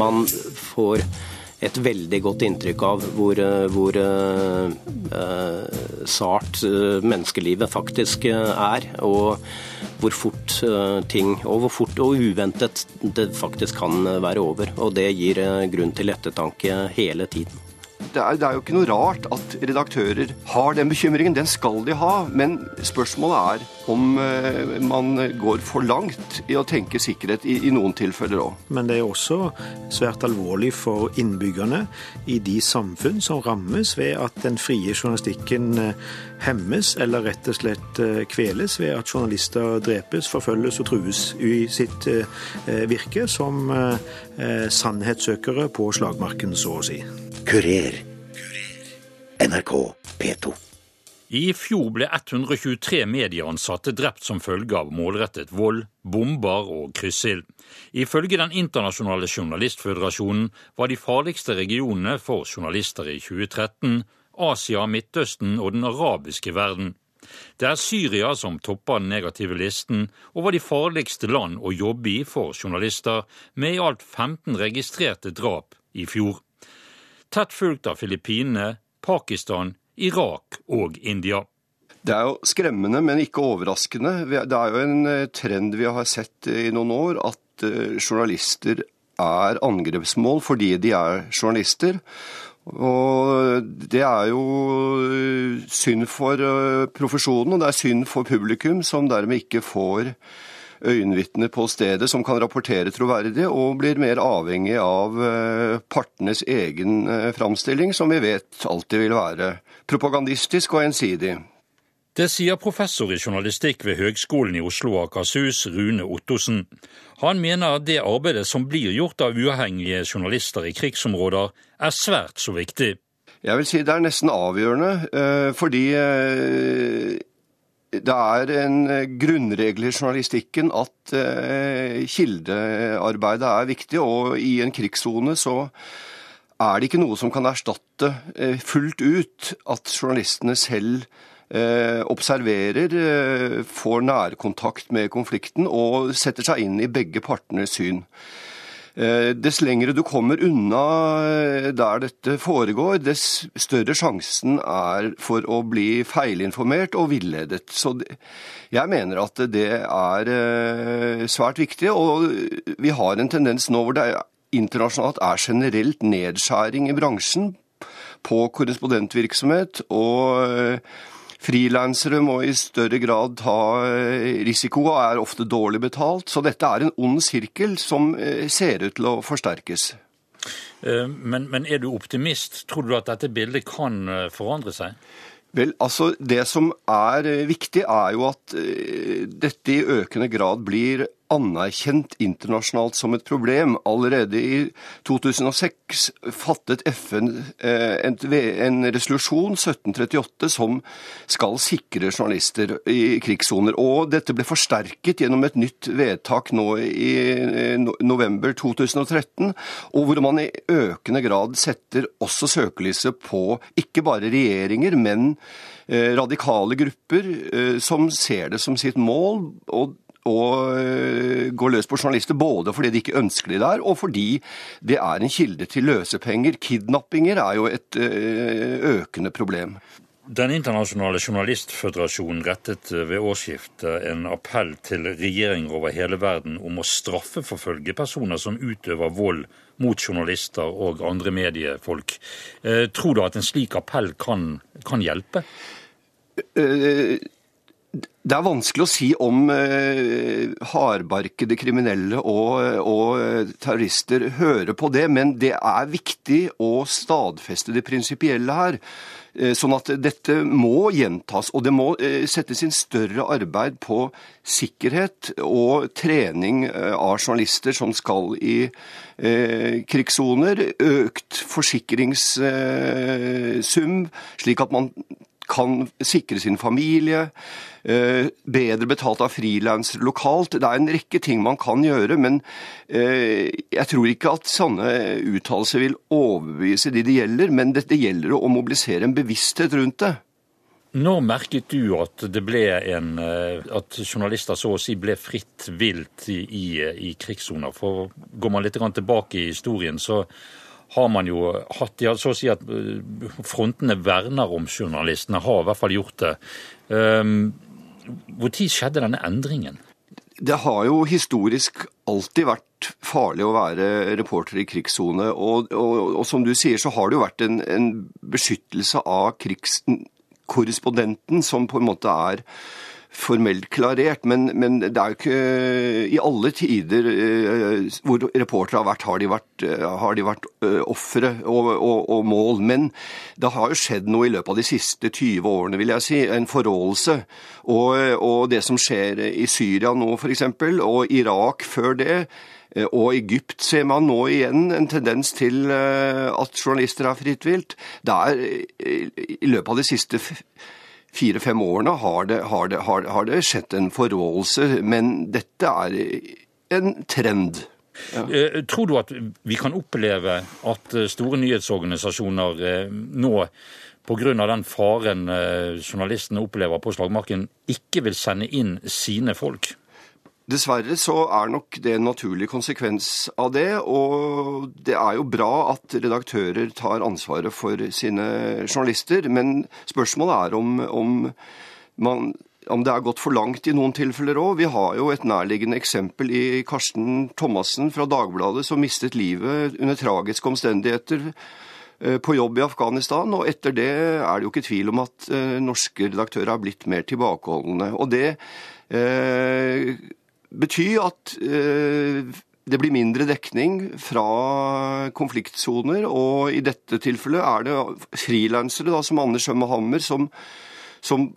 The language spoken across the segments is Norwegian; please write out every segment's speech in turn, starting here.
man får et veldig godt inntrykk av hvor, hvor uh, sart menneskelivet faktisk er. Og hvor fort ting og hvor fort og uventet det faktisk kan være over. Og det gir grunn til ettertanke hele tiden det er, det er, jo ikke noe rart at redaktører har den bekymringen. Den skal de ha. Men spørsmålet er om eh, man går for langt i å tenke sikkerhet i, i noen tilfeller òg. Men det er også svært alvorlig for innbyggerne i de samfunn som rammes ved at den frie journalistikken uh, hemmes eller rett og slett uh, kveles ved at journalister drepes, forfølges og trues i sitt virke som sannhetssøkere på slagmarken, så å si. Kurer. NRK P2. I fjor ble 123 medieansatte drept som følge av målrettet vold, bomber og kryssild. Ifølge Den internasjonale journalistføderasjonen var de farligste regionene for journalister i 2013 Asia, Midtøsten og den arabiske verden. Det er Syria som topper den negative listen over de farligste land å jobbe i for journalister, med i alt 15 registrerte drap i fjor tett fulgt av Filippinene, Pakistan, Irak og India. Det er jo skremmende, men ikke overraskende. Det er jo en eh, trend vi har sett i noen år, at eh, journalister er angrepsmål fordi de er journalister. Og det er jo eh, synd for profesjonen, og det er synd for publikum, som dermed ikke får øyenvitner på stedet som kan rapportere troverdig, og blir mer avhengig av eh, partenes egen eh, framstilling, som vi vet alltid vil være propagandistisk og ensidig. Det sier professor i journalistikk ved Høgskolen i Oslo og Akershus, Rune Ottosen. Han mener at det arbeidet som blir gjort av uavhengige journalister i krigsområder, er svært så viktig. Jeg vil si det er nesten avgjørende, eh, fordi det er en eh, grunnregel i journalistikken at eh, kildearbeidet er viktig, og i en krigssone så er det ikke noe som kan erstatte eh, fullt ut at journalistene selv observerer, får nærkontakt med konflikten og setter seg inn i begge partenes syn. Eh, dess lengre du kommer unna eh, der dette foregår, dess større sjansen er for å bli feilinformert og villedet. Så jeg mener at det er eh, svært viktig, og vi har en tendens nå hvor det internasjonalt er generelt nedskjæring i bransjen på korrespondentvirksomhet. og Frilansere må i større grad ta eh, risiko og er ofte dårlig betalt. Så dette er en ond sirkel som eh, ser ut til å forsterkes. Eh, men, men er du optimist? Tror du at dette bildet kan forandre seg? Vel, altså Det som er viktig, er jo at dette i økende grad blir anerkjent internasjonalt som et problem. Allerede i 2006 fattet FN eh, en resolusjon, 1738, som skal sikre journalister i krigssoner. Og dette ble forsterket gjennom et nytt vedtak nå i eh, november 2013, og hvor man i økende grad setter også søkelyset på ikke bare regjeringer, men eh, radikale grupper som ser det som sitt mål. og og eh, gå løs på journalister, både fordi de ikke ønsker de der, og fordi det er en kilde til løsepenger. Kidnappinger er jo et eh, økende problem. Den internasjonale journalistføderasjonen rettet eh, ved årsskiftet en appell til regjeringer over hele verden om å straffeforfølge personer som utøver vold mot journalister og andre mediefolk. Tror du at en slik appell kan, kan hjelpe? Det er vanskelig å si om eh, hardbarkede kriminelle og, og, terrorister hører på det, men det er viktig å stadfeste det prinsipielle her. Eh, sånn at dette må gjentas, og det må eh, settes inn større arbeid på sikkerhet og trening eh, av journalister som skal i eh, krigssoner. Økt forsikringssum, slik at man kan sikre sin familie. Eh, bedre betalt av frilansere lokalt. Det er en rekke ting man kan gjøre, men eh, jeg tror ikke at sånne uttalelser vil overbevise de det gjelder. Men det gjelder å mobilisere en bevissthet rundt det. Når merket du at, en, eh, at journalister så å si ble fritt vilt i, i, i krigssoner? For går man litt tilbake i historien, så har man jo hatt ja, så å si at eh, frontene verner om journalistene, har i hvert fall gjort det. Hvor tid skjedde denne endringen? Det har jo historisk alltid vært farlig å være reporter i krigssone. Og, og, og, som du sier, så har det jo vært en, en beskyttelse av krigskorrespondenten som på en måte er formelt klarert, men, men, det er jo ikke I alle tider eh, hvor reportere har vært, har de vært, eh, har de vært uh, ofre og, og, og, mål. Men det har jo skjedd noe i løpet av de siste 20 årene, vil jeg si. En forrådelse. Og, og det som skjer i Syria nå, f.eks., og Irak før det, Eh, og Egypt ser man nå igjen en tendens til eh, at journalister er fritt vilt. Det er eh, I løpet av de siste fire-fem årene har det, har, det, har, har det, skjedd en forrådelse, men dette er en trend. Ja. Tror du at vi kan oppleve at store nyhetsorganisasjoner nå pga. den faren journalistene opplever på slagmarken, ikke vil sende inn sine folk? Dessverre så er nok det en naturlig konsekvens av det. Og det er jo bra at redaktører tar ansvaret for sine journalister. Men spørsmålet er om, om, man, om det er gått for langt i noen tilfeller òg. Vi har jo et nærliggende eksempel i Karsten Thomassen fra Dagbladet som mistet livet under tragiske omstendigheter eh, på jobb i Afghanistan, og etter det er det jo ikke tvil om at eh, norske redaktører har blitt mer tilbakeholdne. Og det eh, bety at eh, det blir mindre dekning fra konfliktsoner, og i dette tilfellet er det frilansere som Anders Schømme Hammer som, som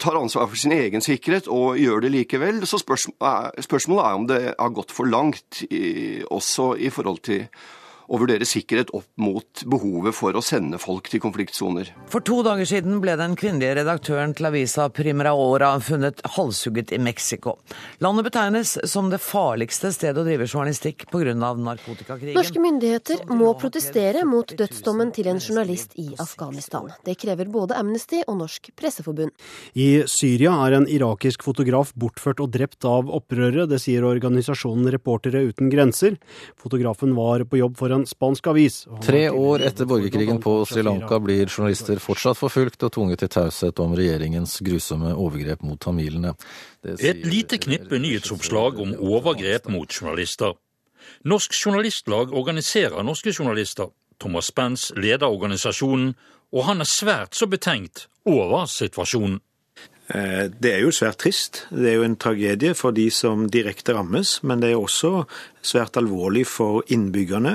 tar ansvar for sin egen sikkerhet og gjør det likevel. Så spørsmålet er om det har gått for langt, også i forhold til og vurdere sikkerhet opp mot behovet for å sende folk til konfliktsoner. For to dager siden ble den kvinnelige redaktøren til avisa Primera Ora funnet halshugget i Mexico. Landet betegnes som det farligste stedet å drive journalistikk pga. narkotikakrigen. Norske myndigheter må protestere mot dødsdommen til en journalist i Afghanistan. Det krever både Amnesty og Norsk Presseforbund. I Syria er en irakisk fotograf bortført og drept av opprørere. Det sier organisasjonen Reportere uten grenser. Fotografen var på jobb for en spansk avis. Tre år etter borgerkrigen på Sri Lanka blir journalister fortsatt forfulgt og tvunget til taushet om regjeringens grusomme overgrep mot tamilene. Et lite knippe nyhetsoppslag om overgrep mot journalister. Norsk Journalistlag organiserer norske journalister. Thomas Spence leder organisasjonen, og han er svært så betenkt over situasjonen. Eh, det er jo svært trist. Det er jo en tragedie for de som direkte rammes, men det er også svært alvorlig for innbyggerne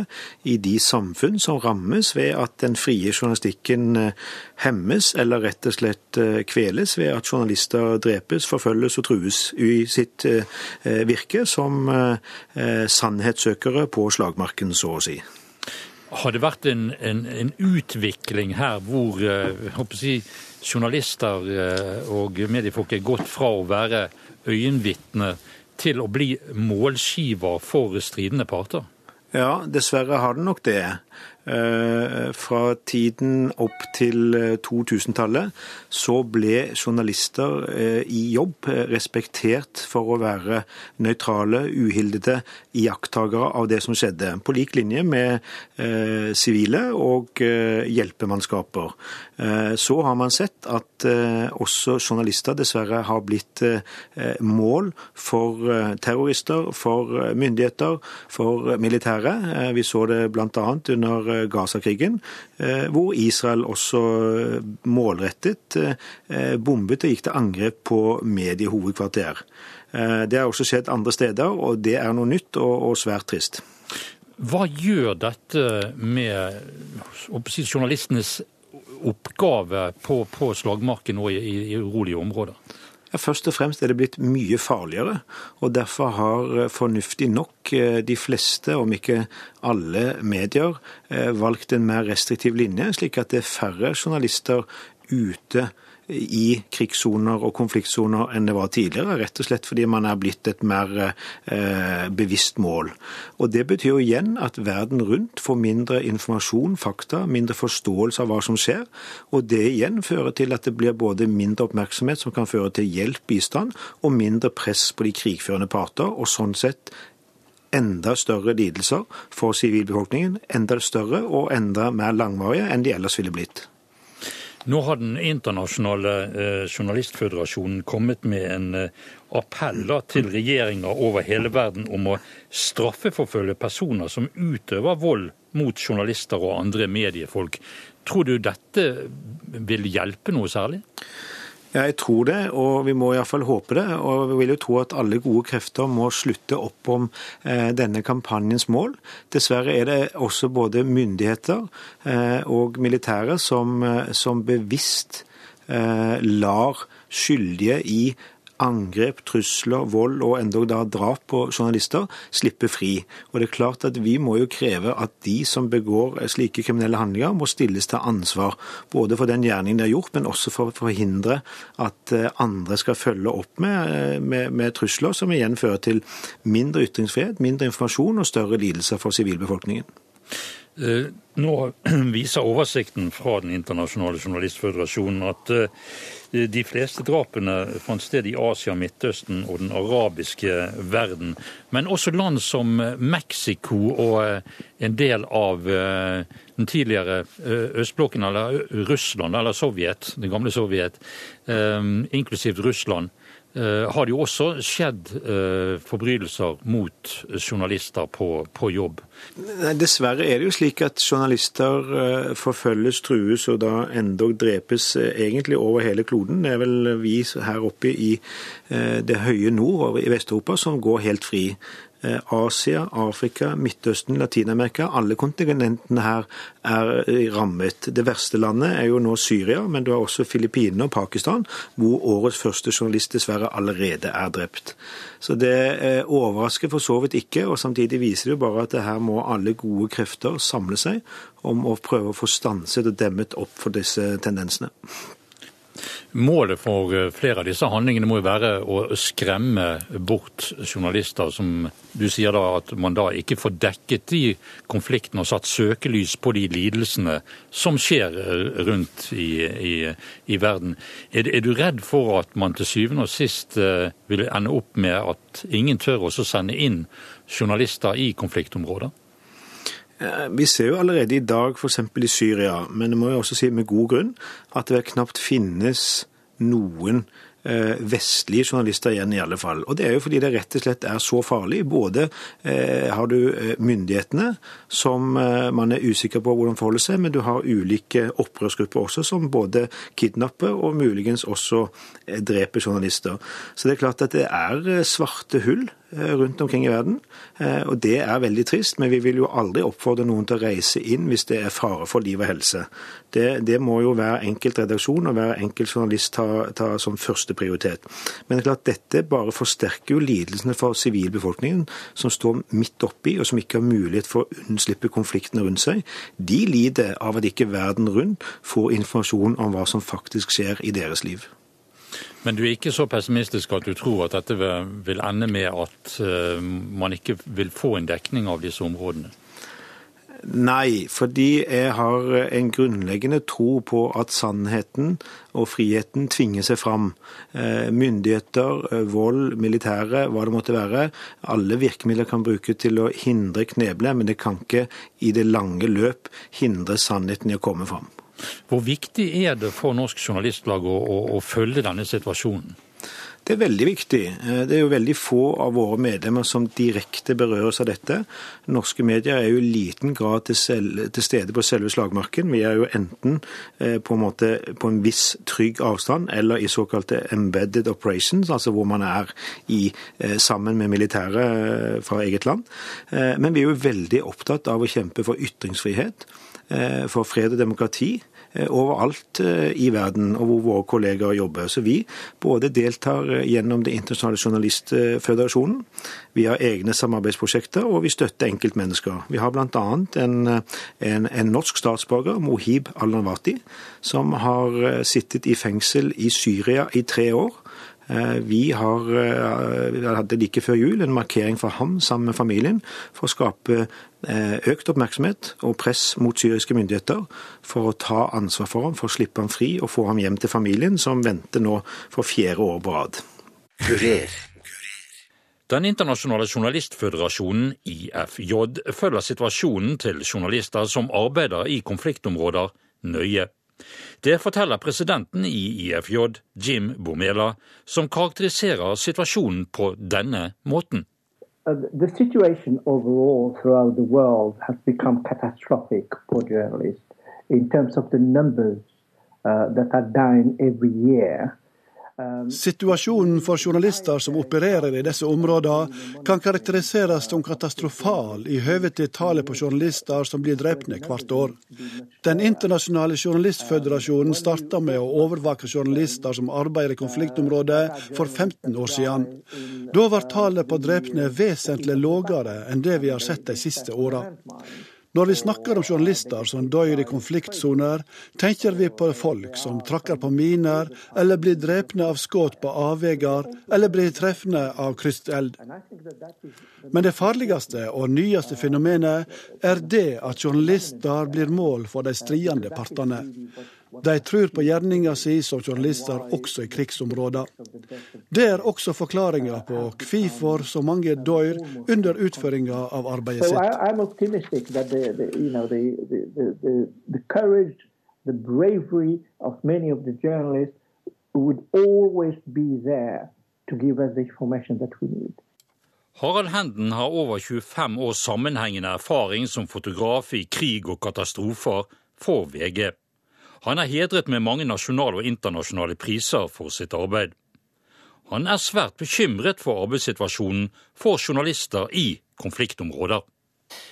i de samfunn som rammes ved at den frie journalistikken eh, hemmes eller rett og slett eh, kveles ved at journalister drepes, forfølges og trues i sitt virke som sannhetssøkere på slagmarken, så å si. Har det vært en, en, en utvikling her hvor jeg håper å si, journalister eh, og mediefolk er gått fra å være øyenvitne til å bli målskiver for stridende parter? Ja, dessverre har den nok det. Eh, fra tiden opp til 2000-tallet eh, så ble journalister eh, i jobb respektert for å være nøytrale, uhildede iakttagere av det som skjedde, på lik linje med sivile og hjelpemannskaper. Så har man sett at også journalister dessverre har blitt mål for terrorister, for myndigheter, for militære. Vi så det bl.a. under Gaza-krigen, eh, hvor Israel også eh, målrettet eh, bombet og gikk til angrep på mediehovedkvarter. Det har også skjedd andre steder, og det er noe nytt og, svært trist. Hva gjør dette med journalistenes oppgave på, på slagmarken og i, i urolige områder? Ja, først og fremst er det blitt mye farligere, og derfor har eh, fornuftig nok eh, de fleste, om ikke alle medier, eh, valgt en mer restriktiv linje, slik at det er færre journalister ute i krigssoner og konfliktsoner enn det var tidligere, rett og slett fordi man er blitt et mer eh, bevisst mål. Og Det betyr jo igjen at verden rundt får mindre informasjon, fakta, mindre forståelse av hva som skjer. Og det igjen fører til at det blir både mindre oppmerksomhet, som kan føre til hjelp, bistand, og mindre press på de krigførende parter, og sånn sett enda større lidelser for sivilbefolkningen. Enda større og enda mer langvarige enn de ellers ville blitt. Nå har Den internasjonale eh, journalistføderasjonen kommet med en eh, appell til regjeringer over hele verden om å straffeforfølge personer som utøver vold mot journalister og andre mediefolk. Tror du dette vil hjelpe noe særlig? Jeg tror det, og vi må iallfall håpe det. Og vi vil jo tro at alle gode krefter må slutte opp om eh, denne kampanjens mål. Dessverre er det også både myndigheter eh, og militære som, eh, som bevisst lar skyldige i angrep, trusler, vold og endog da drap på journalister slippe fri. Og det er klart at Vi må jo kreve at de som begår slike kriminelle handlinger, må stilles til ansvar. Både for den gjerningen de har gjort, men også for å forhindre at eh, andre skal følge opp med, eh, med, med trusler, som igjen fører til mindre ytringsfrihet, mindre informasjon og større lidelser for sivilbefolkningen. Eh, nå viser oversikten fra Den internasjonale journalistføderasjonen at de fleste drapene fant sted i Asia, Midtøsten og den arabiske verden. Men også land som Mexico og eh, en del av eh, den tidligere eh, østblokken, eller Russland, eller Sovjet, det gamle Sovjet, inklusivt Russland, har det jo også skjedd eh, forbrytelser mot journalister på, på jobb. Dessverre er det jo slik at journalister eh, forfølges, trues og da endog drepes egentlig over hele kloden. Det er vel vi her oppe i det høye nord i Vest-Europa som går helt fri. Eh, Asia, Afrika, Midtøsten, Latin-Amerika. Alle kontinentene her er eh, rammet. Det verste landet er jo nå Syria, men du har også Filippinene og Pakistan, hvor årets første journalist dessverre allerede er drept. Så det eh, overrasker for så vidt ikke, og samtidig viser det jo bare at det her må alle gode krefter samle seg om å prøve å få stanset og demmet opp for disse tendensene. Målet for eh, flere av disse handlingene må jo være å skremme bort journalister, som du sier da at man da ikke får dekket de konfliktene og satt søkelys på de lidelsene som skjer eh, rundt i, i, i verden. Er, er, du redd for at man til syvende og sist eh, vil ende opp med at ingen tør også sende inn journalister i konfliktområder? Eh, vi ser jo allerede i dag, f.eks. i Syria, men det må jo også si med god grunn, at det knapt finnes noen Eh, vestlige journalister igjen, i alle fall. Og Det er jo fordi det rett og slett er så farlig. Både eh, har du myndighetene, som man er usikker på hvordan forholder seg, men du har ulike opprørsgrupper også, som både kidnapper og muligens også dreper journalister. Så det er klart at det er svarte hull rundt omkring i verden. Og det er veldig trist, men vi vil jo aldri oppfordre noen til å reise inn hvis det er fare for liv og helse. Det, det må jo hver enkelt redaksjon og hver enkelt journalist ta, ta som førsteprioritet. første prioritet. Men det er klart dette bare forsterker jo lidelsene for sivilbefolkningen, som står midt oppi, og som ikke har mulighet for å unnslippe konfliktene rundt seg. De lider av at ikke verden rundt får informasjon om hva som faktisk skjer i deres liv. Men du er ikke så pessimistisk at du tror at dette vil ende med at eh, man ikke vil få en dekning av disse områdene? Nei, fordi jeg har en grunnleggende tro på at sannheten og friheten tvinger seg fram. Eh, myndigheter, eh, vold, militære, hva det måtte være. Alle virkemidler kan brukes til å hindre kneble, men det kan ikke i det lange løp hindre sannheten i å komme fram. Hvor viktig er det for Norsk Journalistlag å, å, å følge denne situasjonen? Det er veldig viktig. Eh, det er jo veldig få av våre medlemmer som direkte berøres av dette. Norske medier er jo i liten grad til, selv, til stede på selve slagmarken. Vi er jo enten eh, på en måte på en viss trygg avstand, eller i såkalte embedded operations, altså hvor man er i, eh, sammen med militære fra eget land. Men vi er jo veldig opptatt av å kjempe for ytringsfrihet, for fred og demokrati overalt i verden, og hvor våre kollegaer jobber. Så vi både deltar gjennom Det internasjonale journalistføderasjonen, vi har egne samarbeidsprosjekter, og vi støtter enkeltmennesker. Vi har bl.a. En, en, en norsk statsborger, Mohib al-Nawati, som har sittet i fengsel i Syria i tre år. Eh, vi har, eh, hadde like før jul en markering for ham sammen med familien for å skape eh, økt oppmerksomhet og press mot syriske myndigheter for å ta ansvar for ham, for å slippe ham fri og få ham hjem til familien, som venter nå for fjerde år på rad. Den internasjonale journalistføderasjonen, IFJ, følger situasjonen til journalister som arbeider i konfliktområder, nøye. Det forteller presidenten i IFJ, Jim Bomela, som karakteriserer situasjonen på denne måten. Uh, the situation overall throughout the world has become catastrophic for journalists in terms of the numbers uh, that are dying every year. Situasjonen for journalister som opererer i disse områdene, kan karakteriseres som katastrofal i høve til tallet på journalister som blir drepne hvert år. Den internasjonale journalistføderasjonen starta med å overvåke journalister som arbeider i konfliktområdet for 15 år siden. Da var tallet på drepne vesentlig lavere enn det vi har sett de siste åra. Når vi snakker om journalister som dør i konfliktsoner, tenker vi på folk som trakker på miner, eller blir drepne av skudd på avveier, eller blir treffende av krysteld. Men det farligste og nyeste fenomenet er det at journalister blir mål for de stridende partene. De tror på gjerninga si som journalister også i krigsområder. Det er også forklaringa på hvorfor så mange dør under utføringa av arbeidet sitt. Harald Henden har over 25 års sammenhengende erfaring som fotograf i krig og katastrofer for VG. Han er hedret med mange nasjonale og internasjonale priser for sitt arbeid. Han er svært bekymret for arbeidssituasjonen for journalister i konfliktområder.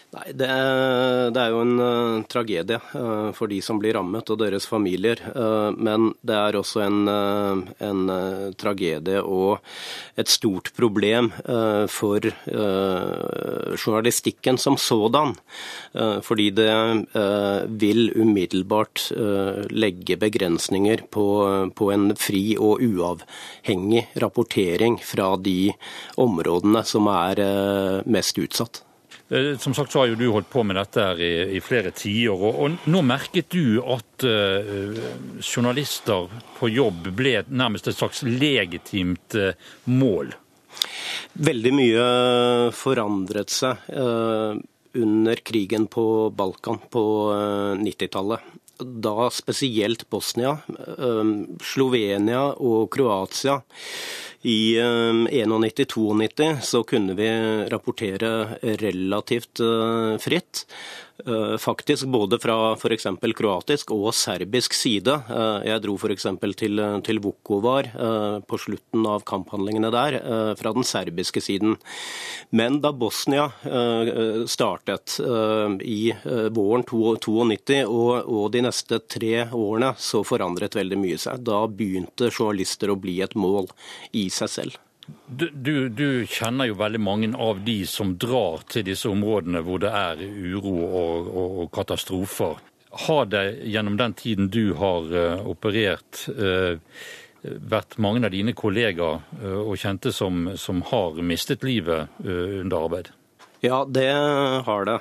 Nei, det, det, er jo en uh, tragedie uh, for de som blir rammet og deres familier. Uh, men det er også en, en tragedie og et stort problem for journalistikken som sådan. fordi det vil umiddelbart legge begrensninger på, på en fri og uavhengig rapportering fra de områdene som er mest utsatt. Eh, som sagt så har jo du holdt på med dette her i, i flere tiår. Og, og nå merket du at uh, journalister på jobb ble nærmest et slags legitimt uh, mål? Veldig mye forandret seg uh, under krigen på Balkan på 90-tallet. Da spesielt Bosnia, Slovenia og Kroatia i 91-92 ehm, så kunne vi rapportere relativt eh, fritt. Eh, faktisk både fra f.eks. kroatisk og serbisk side. Eh, jeg dro f.eks. til, til Vukovar på slutten av kamphandlingene der, fra den serbiske siden. Men da Bosnia startet i våren 92 og, og de neste tre årene, så forandret veldig mye seg. Da begynte journalister å bli et mål i seg selv. Du, du, du, kjenner jo veldig mange av de som drar til disse områdene hvor det er uro og, og, og katastrofer. Har det gjennom den tiden du har uh, operert, uh, vært mange av dine kollegaer uh, og kjente som, som, har mistet livet under arbeid? Ja, det har det.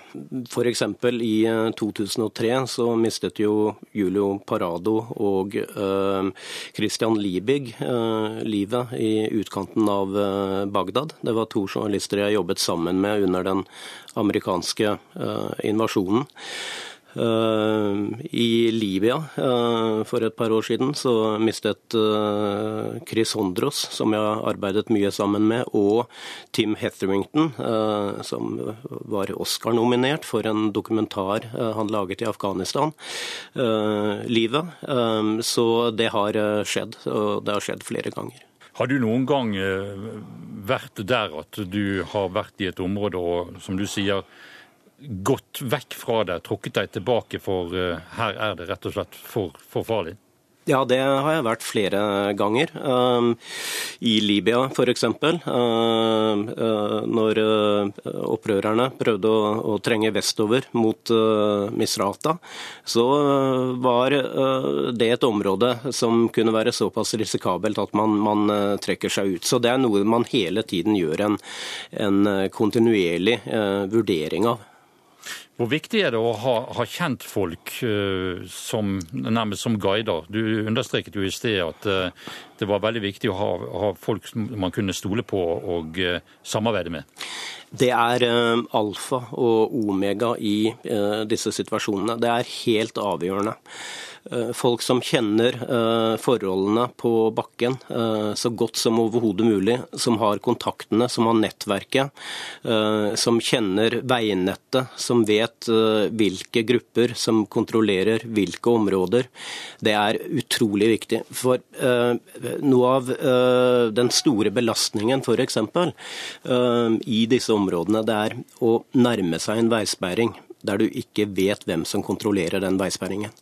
F.eks. i 2003 eh, så mistet jo Julio Parado og eh, Christian Liebig eh, livet i utkanten av eh, Bagdad. Det var to journalister jeg jobbet sammen med under den amerikanske invasjonen. Eh, I Libya eh, for et par år siden så mistet eh, Chris Hondros, som jeg har arbeidet mye sammen med, og Tim Hetherington, som var Oscar-nominert for en dokumentar han laget i Afghanistan, livet. Så det har skjedd, og det har skjedd flere ganger. Har du noen gang vært der at du har vært i et område og, som du sier, gått vekk fra det, trukket deg tilbake, for her er det rett og slett for, for farlig? Ja, det har jeg vært flere ganger. Um, I Libya f.eks. Uh, uh, når uh, opprørerne prøvde å, trenge vestover mot uh, Misrata, så var det et område som kunne være såpass risikabelt at man, man trekker seg ut. Så det er noe man hele tiden gjør en, en kontinuerlig vurdering av. Hvor viktig er det å ha, ha kjent folk uh, som, nærmest som guider? Du understreket jo i sted at uh, det var veldig viktig å ha, ha, folk man kunne stole på og uh, samarbeide med. Det er alfa og omega i disse situasjonene. Det er helt avgjørende. Eh, folk som kjenner eh, forholdene på bakken eh, så godt som overhodet mulig, som har kontaktene, som har nettverket, som kjenner veinettet, som vet hvilke grupper som kontrollerer hvilke områder. Det er utrolig viktig. For noe av den store belastningen f.eks. i disse områdene, det er å nærme seg en veisperring der du ikke vet hvem som kontrollerer den veisperringen.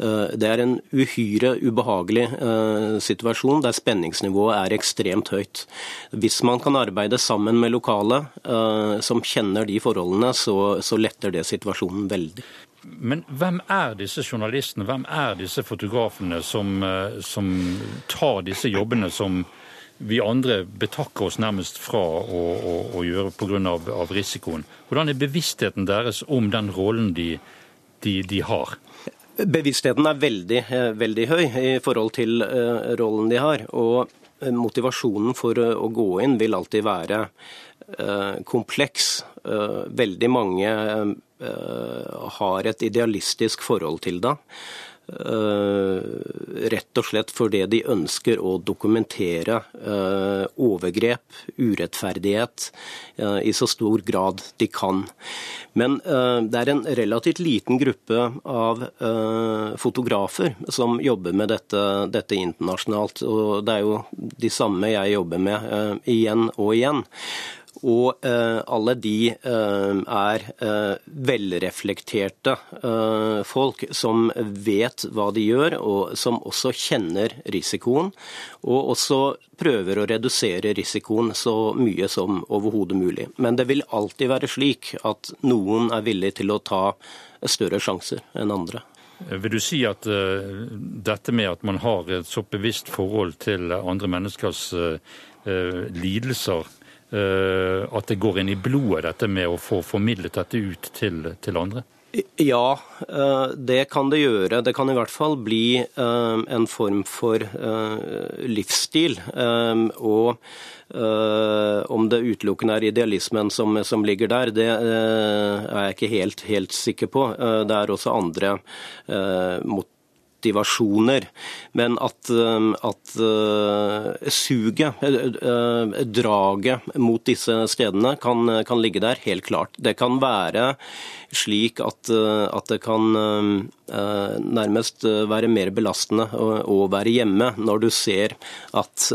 Eh, det er en uhyre ubehagelig eh, situasjon der spenningsnivået er ekstremt høyt. Hvis man kan arbeide sammen med lokale eh, som kjenner de forholdene, så, så letter det situasjonen veldig. Men hvem er disse journalistene, hvem er disse fotografene som, som tar disse jobbene som vi andre betakker oss nærmest fra å, å, å gjøre pga. Av, av risikoen. Hvordan er bevisstheten deres om den rollen de, de, de har? Bevisstheten er veldig, eh, veldig, høy i forhold til uh, rollen de har. Og eh, motivasjonen for å gå inn vil alltid være kompleks. veldig mange har et idealistisk forhold til det. Uh, rett og slett fordi de ønsker å dokumentere uh, overgrep, urettferdighet, uh, i så stor grad de kan. Men det er en relativt liten gruppe av fotografer som jobber med dette, dette, internasjonalt. Og det er jo de samme jeg jobber med igjen og igjen. Og eh, alle de eh, er eh, velreflekterte folk som vet hva de gjør, og som også kjenner risikoen. Og også prøver å redusere risikoen så mye som overhodet mulig. Men det vil alltid være slik at noen er villig til å ta større sjanser enn andre. Vil du si at uh, dette med at man har et så bevisst forhold til andre menneskers uh, lidelser, at det går inn i blodet, dette med å få formidlet dette ut til, til andre? Ja, eh, det kan det gjøre. Det kan i hvert fall bli eh, en form for livsstil. Og om det utelukkende er idealismen som, som ligger der, det er jeg ikke helt, helt sikker på. Det er også andre mot motivasjoner. Men at, at uh, suget, uh, draget mot disse stedene, kan, kan, ligge der, helt klart. Det kan være slik at, at det kan nærmest være mer belastende å, være hjemme når du ser at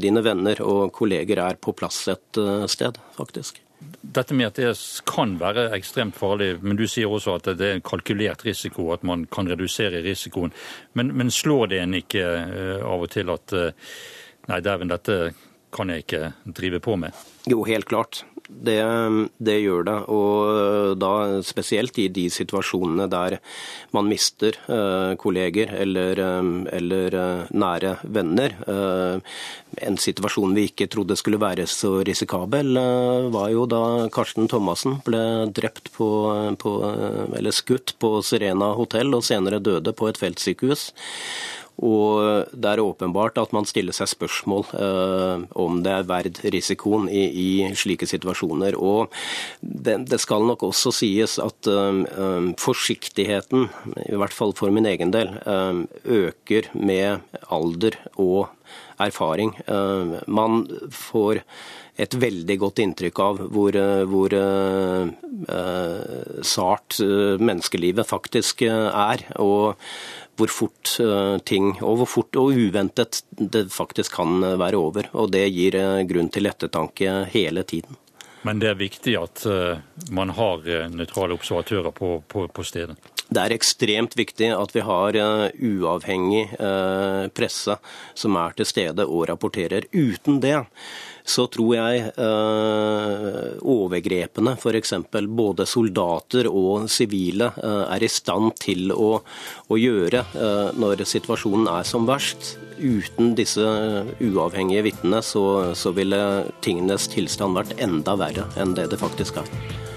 dine venner og kolleger er på plass et sted, faktisk. Dette med at det kan være ekstremt farlig, men du sier også at det er en kalkulert risiko, at man kan redusere risikoen. Men, men slår det en ikke uh, av og til at uh, nei, dæven, dette kan jeg ikke drive på med? Jo, helt klart. Det, det, gjør det. Og da spesielt i de situasjonene der man mister eh, kolleger eller, eh, eller eh, nære venner. Eh, en situasjon vi ikke trodde skulle være så risikabel, eh, var jo da Karsten Thomassen ble drept på, på, eller skutt på Serena hotell og senere døde på et feltsykehus. Og det er åpenbart at man stiller seg spørsmål eh, om det er verd risikoen i, i slike situasjoner. Og det, det, skal nok også sies at eh, forsiktigheten, i hvert fall for min egen del, eh, øker med alder og erfaring. Eh, man får et veldig godt inntrykk av hvor, eh, hvor uh, sart menneskelivet faktisk er. Og hvor fort uh, ting, og hvor fort og uventet det faktisk kan være over. Og det gir uh, grunn til ettertanke hele tiden. Men det er viktig at man har nøytrale observatører på, på, på stedet? Det er ekstremt viktig at vi har uavhengig presse som er til stede og rapporterer. Uten det så tror jeg eh, overgrepene, f.eks. både soldater og sivile, eh, er i stand til å, å gjøre eh, når situasjonen er som verst. Uten disse uavhengige vitnene så, så ville tingenes tilstand vært enda verre enn det det faktisk er.